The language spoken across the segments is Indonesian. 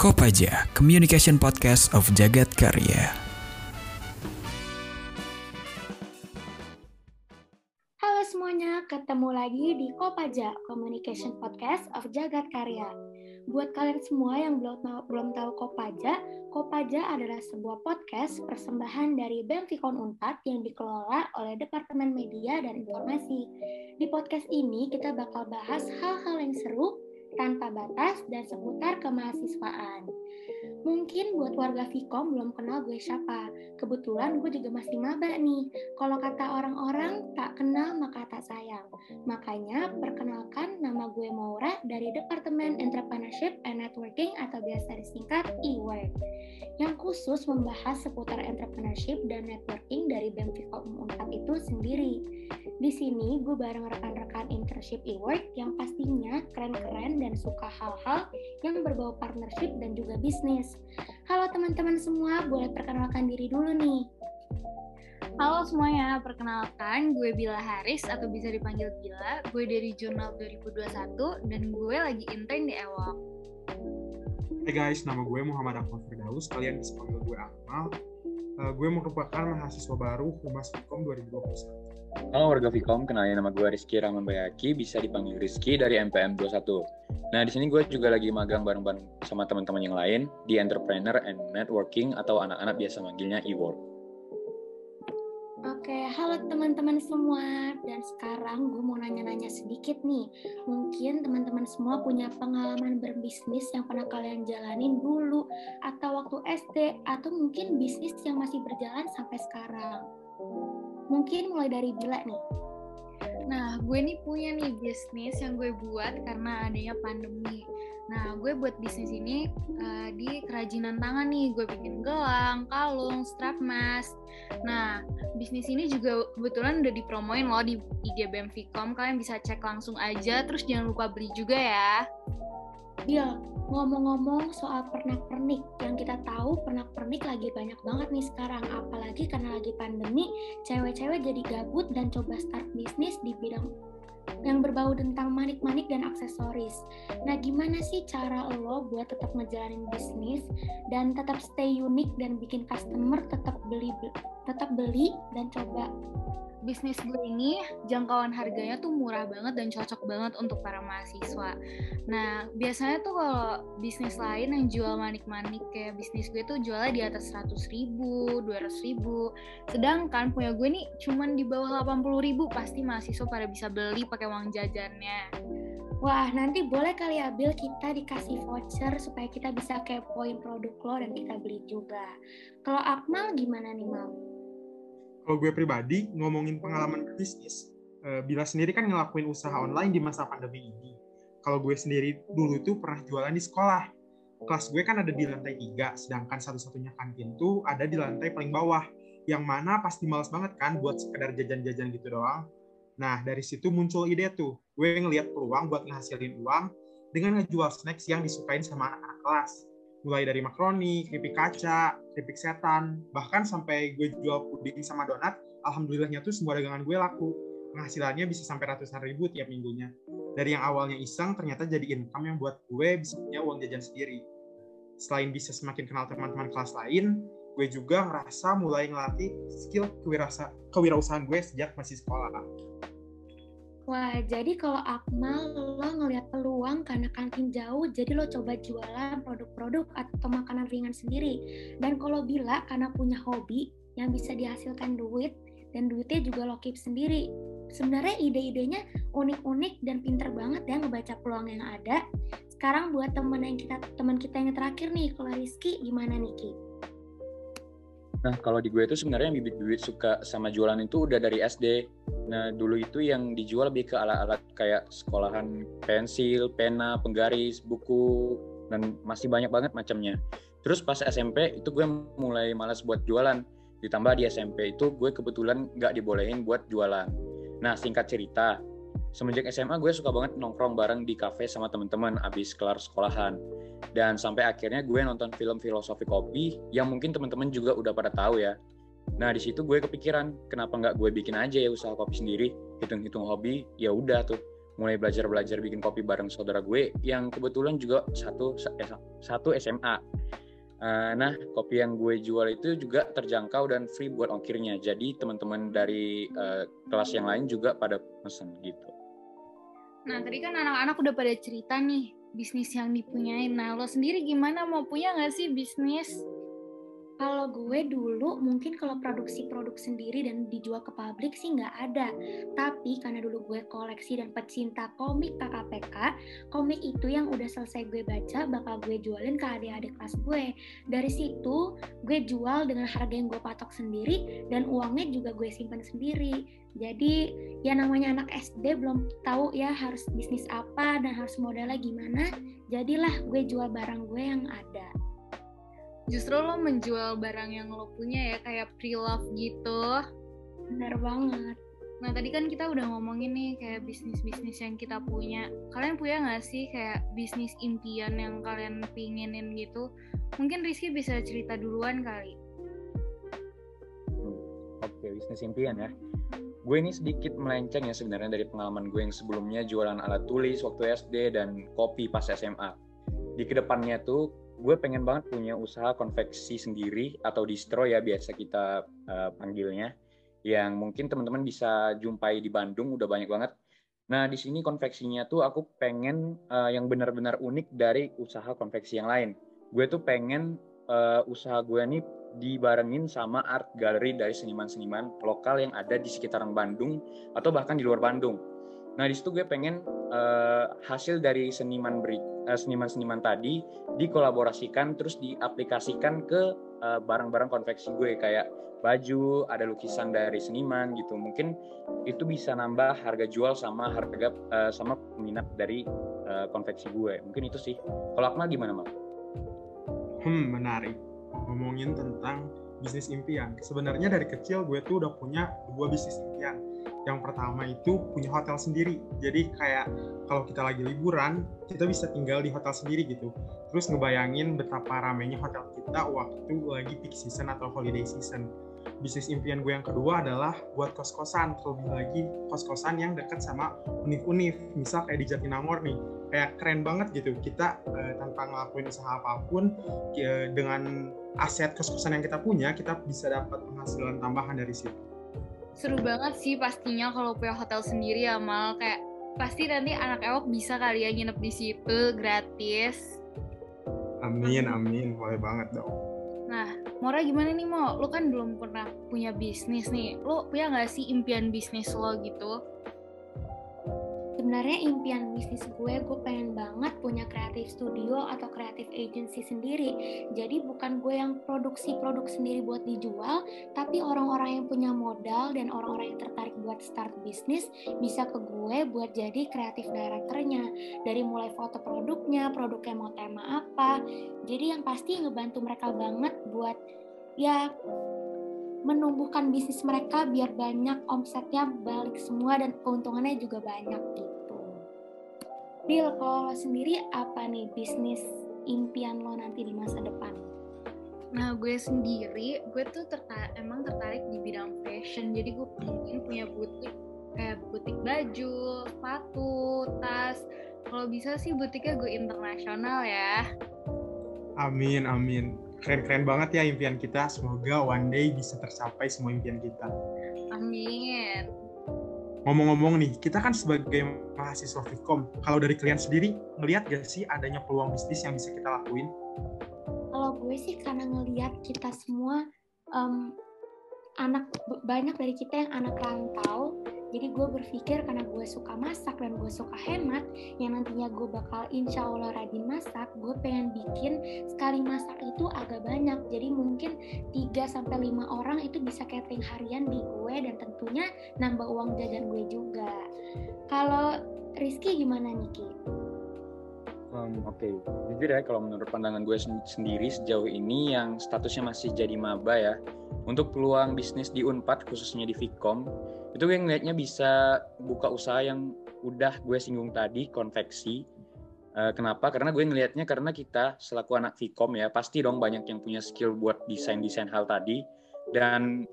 Kopaja, Communication Podcast of Jagat Karya. Halo semuanya, ketemu lagi di Kopaja, Communication Podcast of Jagat Karya. Buat kalian semua yang belum tahu, belum tahu Kopaja, Kopaja adalah sebuah podcast persembahan dari BEM Vkon Unpad yang dikelola oleh Departemen Media dan Informasi. Di podcast ini kita bakal bahas hal-hal yang seru, tanpa batas dan seputar kemahasiswaan. Mungkin buat warga Vkom belum kenal gue siapa. Kebetulan gue juga masih maba nih. Kalau kata orang-orang, Makanya perkenalkan nama gue Maura dari Departemen Entrepreneurship and Networking atau biasa disingkat e-work. Yang khusus membahas seputar entrepreneurship dan networking dari BEM Vkom 4 itu sendiri. Di sini gue bareng rekan-rekan internship e-work yang pastinya keren-keren dan suka hal-hal yang berbau partnership dan juga bisnis. Halo teman-teman semua, boleh perkenalkan diri dulu nih. Halo semuanya, perkenalkan gue Bila Haris atau bisa dipanggil Bila. Gue dari Jurnal 2021 dan gue lagi intern di Ewok. Hai guys, nama gue Muhammad Akmal Firdaus, kalian bisa panggil gue Akmal. Uh, gue merupakan mahasiswa baru Humas Fikom 2021. Halo warga Fikom, kenalin nama gue Rizky Rahman Bayaki, bisa dipanggil Rizky dari MPM 21. Nah, di sini gue juga lagi magang bareng-bareng sama teman-teman yang lain di Entrepreneur and Networking atau anak-anak biasa manggilnya e-work. Oke, halo teman-teman semua. Dan sekarang gue mau nanya-nanya sedikit nih. Mungkin teman-teman semua punya pengalaman berbisnis yang pernah kalian jalanin dulu, atau waktu SD, atau mungkin bisnis yang masih berjalan sampai sekarang. Mungkin mulai dari Bila nih. Nah, gue nih punya nih bisnis yang gue buat karena adanya pandemi. Nah, gue buat bisnis ini uh, di kerajinan tangan nih. Gue bikin gelang, kalung, strap mask. Nah, bisnis ini juga kebetulan udah dipromoin loh di IG BEM Vkom. Kalian bisa cek langsung aja. Terus jangan lupa beli juga ya. Bil, ngomong-ngomong soal pernak-pernik, yang kita tahu pernak-pernik lagi banyak banget nih sekarang, apalagi karena lagi pandemi, cewek-cewek jadi gabut dan coba start bisnis di bidang yang berbau tentang manik-manik dan aksesoris. Nah, gimana sih cara lo buat tetap ngejalanin bisnis dan tetap stay unik dan bikin customer tetap beli tetap beli dan coba bisnis gue ini jangkauan harganya tuh murah banget dan cocok banget untuk para mahasiswa. Nah, biasanya tuh kalau bisnis lain yang jual manik-manik kayak bisnis gue tuh jualnya di atas 100 ribu, 200 ribu. Sedangkan punya gue nih cuman di bawah 80 ribu, pasti mahasiswa pada bisa beli pakai uang jajannya. Wah, nanti boleh kali ya Bill kita dikasih voucher supaya kita bisa kepoin produk lo dan kita beli juga. Kalau Akmal gimana nih Mal? Kalau gue pribadi ngomongin pengalaman berbisnis, uh, Bila sendiri kan ngelakuin usaha online di masa pandemi ini. Kalau gue sendiri dulu tuh pernah jualan di sekolah. Kelas gue kan ada di lantai tiga, sedangkan satu-satunya kantin tuh ada di lantai paling bawah. Yang mana pasti males banget kan buat sekedar jajan-jajan gitu doang. Nah, dari situ muncul ide tuh. Gue ngeliat peluang buat ngehasilin uang dengan ngejual snacks yang disukain sama anak-anak kelas mulai dari makaroni, keripik kaca, keripik setan, bahkan sampai gue jual puding sama donat, alhamdulillahnya tuh semua dagangan gue laku. Penghasilannya bisa sampai ratusan ribu tiap minggunya. Dari yang awalnya iseng, ternyata jadi income yang buat gue bisa punya uang jajan sendiri. Selain bisa semakin kenal teman-teman kelas lain, gue juga ngerasa mulai ngelatih skill kewirausahaan gue sejak masih sekolah. Wah, jadi kalau Akmal lo ngelihat peluang karena kantin jauh, jadi lo coba jualan produk-produk atau makanan ringan sendiri. Dan kalau Bila karena punya hobi yang bisa dihasilkan duit dan duitnya juga lo keep sendiri. Sebenarnya ide-idenya unik-unik dan pinter banget ya ngebaca peluang yang ada. Sekarang buat temen yang kita teman kita yang terakhir nih, kalau Rizky gimana nih Ki? Nah, kalau di gue itu sebenarnya bibit-bibit suka sama jualan itu udah dari SD. Nah, dulu itu yang dijual lebih ke alat-alat kayak sekolahan pensil, pena, penggaris, buku, dan masih banyak banget macamnya. Terus pas SMP itu gue mulai malas buat jualan. Ditambah di SMP itu gue kebetulan nggak dibolehin buat jualan. Nah, singkat cerita, semenjak SMA gue suka banget nongkrong bareng di kafe sama temen-temen abis kelar sekolahan dan sampai akhirnya gue nonton film filosofi kopi yang mungkin teman-teman juga udah pada tahu ya nah di situ gue kepikiran kenapa nggak gue bikin aja ya usaha kopi sendiri hitung-hitung hobi ya udah tuh mulai belajar-belajar bikin kopi bareng saudara gue yang kebetulan juga satu eh, satu SMA. Uh, nah, kopi yang gue jual itu juga terjangkau dan free buat ongkirnya. Jadi teman-teman dari uh, kelas yang lain juga pada pesen gitu. Nah, tadi kan anak-anak udah pada cerita nih bisnis yang dipunyain. Nah, lo sendiri gimana mau punya nggak sih bisnis? Kalau gue dulu mungkin kalau produksi produk sendiri dan dijual ke publik sih nggak ada. Tapi karena dulu gue koleksi dan pecinta komik KKPK, komik itu yang udah selesai gue baca bakal gue jualin ke adik-adik kelas gue. Dari situ gue jual dengan harga yang gue patok sendiri dan uangnya juga gue simpan sendiri. Jadi ya namanya anak SD belum tahu ya harus bisnis apa dan harus modalnya gimana. Jadilah gue jual barang gue yang ada justru lo menjual barang yang lo punya ya kayak pre-love gitu. Benar banget. Nah tadi kan kita udah ngomongin nih kayak bisnis-bisnis yang kita punya. Kalian punya nggak sih kayak bisnis impian yang kalian pinginin gitu? Mungkin Rizky bisa cerita duluan kali. Oke bisnis impian ya. Gue ini sedikit melenceng ya sebenarnya dari pengalaman gue yang sebelumnya jualan alat tulis waktu SD dan kopi pas SMA di ke depannya tuh gue pengen banget punya usaha konveksi sendiri atau distro ya biasa kita uh, panggilnya yang mungkin teman-teman bisa jumpai di Bandung udah banyak banget. Nah di sini konveksinya tuh aku pengen uh, yang benar-benar unik dari usaha konveksi yang lain. Gue tuh pengen uh, usaha gue nih dibarengin sama art gallery dari seniman-seniman lokal yang ada di sekitaran Bandung atau bahkan di luar Bandung. Nah di situ gue pengen uh, hasil dari seniman beri Eh, seniman-seniman tadi dikolaborasikan terus diaplikasikan ke eh, barang-barang konveksi gue kayak baju, ada lukisan dari seniman gitu. Mungkin itu bisa nambah harga jual sama harga uh, sama peminat dari uh, konveksi gue. Mungkin itu sih. Kalau Akmal gimana, Mal? Hmm, menarik. Ngomongin tentang bisnis impian. Sebenarnya dari kecil gue tuh udah punya dua bisnis impian yang pertama itu punya hotel sendiri. Jadi kayak kalau kita lagi liburan, kita bisa tinggal di hotel sendiri gitu. Terus ngebayangin betapa ramainya hotel kita waktu lagi peak season atau holiday season. Bisnis impian gue yang kedua adalah buat kos-kosan, terlebih lagi kos-kosan yang dekat sama univ-univ. Misal kayak di Jatinangor nih, kayak keren banget gitu. Kita eh, tanpa ngelakuin usaha apa pun, ya, dengan aset kos-kosan yang kita punya, kita bisa dapat penghasilan tambahan dari situ seru banget sih pastinya kalau punya hotel sendiri ya mal kayak pasti nanti anak ewok bisa kali ya nginep di situ gratis amin amin boleh banget dong nah Mora gimana nih Mo? Lo kan belum pernah punya bisnis nih. Lo punya nggak sih impian bisnis lo gitu? Sebenarnya impian bisnis gue gue pengen banget punya kreatif studio atau kreatif agency sendiri. Jadi bukan gue yang produksi produk sendiri buat dijual tapi orang-orang yang punya modal dan orang-orang yang tertarik buat start bisnis bisa ke gue buat jadi kreatif directornya. Dari mulai foto produknya produknya mau tema apa. Jadi yang pasti ngebantu mereka banget buat ya menumbuhkan bisnis mereka biar banyak omsetnya balik semua dan keuntungannya juga banyak gitu. Bill, kalau lo sendiri apa nih bisnis impian lo nanti di masa depan? Nah, gue sendiri, gue tuh tertarik, emang tertarik di bidang fashion. Jadi gue mungkin punya butik kayak butik baju, sepatu, tas. Kalau bisa sih butiknya gue internasional ya. Amin, amin keren-keren banget ya impian kita. Semoga one day bisa tercapai semua impian kita. Amin. Ngomong-ngomong nih, kita kan sebagai mahasiswa Fikom, kalau dari kalian sendiri, ngelihat gak sih adanya peluang bisnis yang bisa kita lakuin? Kalau gue sih karena ngelihat kita semua um, anak banyak dari kita yang anak rantau jadi gue berpikir karena gue suka masak dan gue suka hemat, yang nantinya gue bakal insya Allah rajin masak, gue pengen bikin sekali masak itu agak banyak. Jadi mungkin 3 sampai 5 orang itu bisa catering harian di gue dan tentunya nambah uang jajan gue juga. Kalau Rizky gimana Niki? Um, Oke, okay. jujur ya kalau menurut pandangan gue sendiri sejauh ini yang statusnya masih jadi maba ya, untuk peluang bisnis di Unpad khususnya di Vkom itu gue ngeliatnya bisa buka usaha yang udah gue singgung tadi konveksi. Uh, kenapa? Karena gue ngelihatnya karena kita selaku anak Vkom ya pasti dong banyak yang punya skill buat desain desain hal tadi. Dan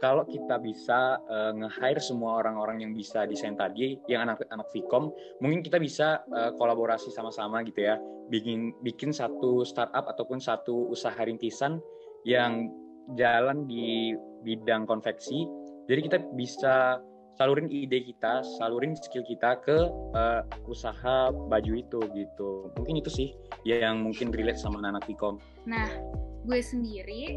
kalau kita bisa uh, nge-hire semua orang-orang yang bisa desain tadi, yang anak-anak Vkom, mungkin kita bisa uh, kolaborasi sama-sama gitu ya, bikin bikin satu startup ataupun satu usaha rintisan yang jalan di bidang konveksi. Jadi kita bisa salurin ide kita, salurin skill kita ke uh, usaha baju itu gitu. Mungkin itu sih yang mungkin relate sama anak Vkom. Nah, gue sendiri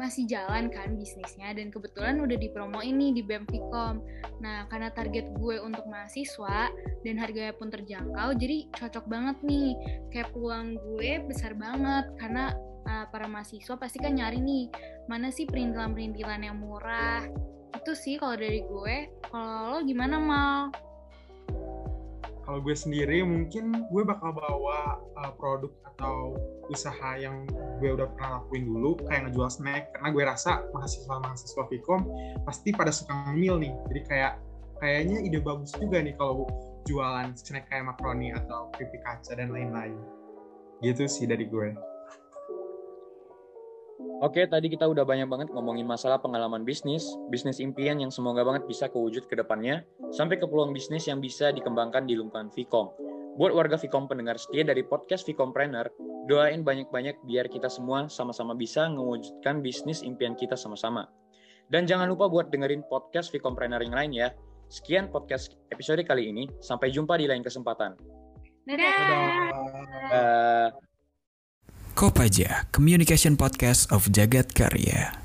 masih jalan kan bisnisnya dan kebetulan udah dipromo ini di BEM Vkom. Nah, karena target gue untuk mahasiswa dan harganya pun terjangkau, jadi cocok banget nih. Kayak peluang gue besar banget karena uh, para mahasiswa pasti kan nyari nih mana sih perintilan-perintilan yang murah. Itu sih kalau dari gue. Kalau lo gimana mal? Kalau gue sendiri mungkin gue bakal bawa uh, produk atau usaha yang gue udah pernah lakuin dulu kayak ngejual snack karena gue rasa mahasiswa-mahasiswa Vkom pasti pada suka ngemil nih. Jadi kayak kayaknya ide bagus juga nih kalau jualan snack kayak makaroni atau keripik kaca dan lain-lain. Gitu sih dari gue. Oke, tadi kita udah banyak banget ngomongin masalah pengalaman bisnis, bisnis impian yang semoga banget bisa kewujud ke depannya, sampai ke peluang bisnis yang bisa dikembangkan di lingkungan Vkom. Buat warga Vkom pendengar setia dari podcast Vkompreneur, doain banyak-banyak biar kita semua sama-sama bisa mewujudkan bisnis impian kita sama-sama. Dan jangan lupa buat dengerin podcast Vkompreneur yang lain ya. Sekian podcast episode kali ini, sampai jumpa di lain kesempatan. Dadah! Dadah. Dadah. Kopaja, Communication Podcast of Jagat Karya.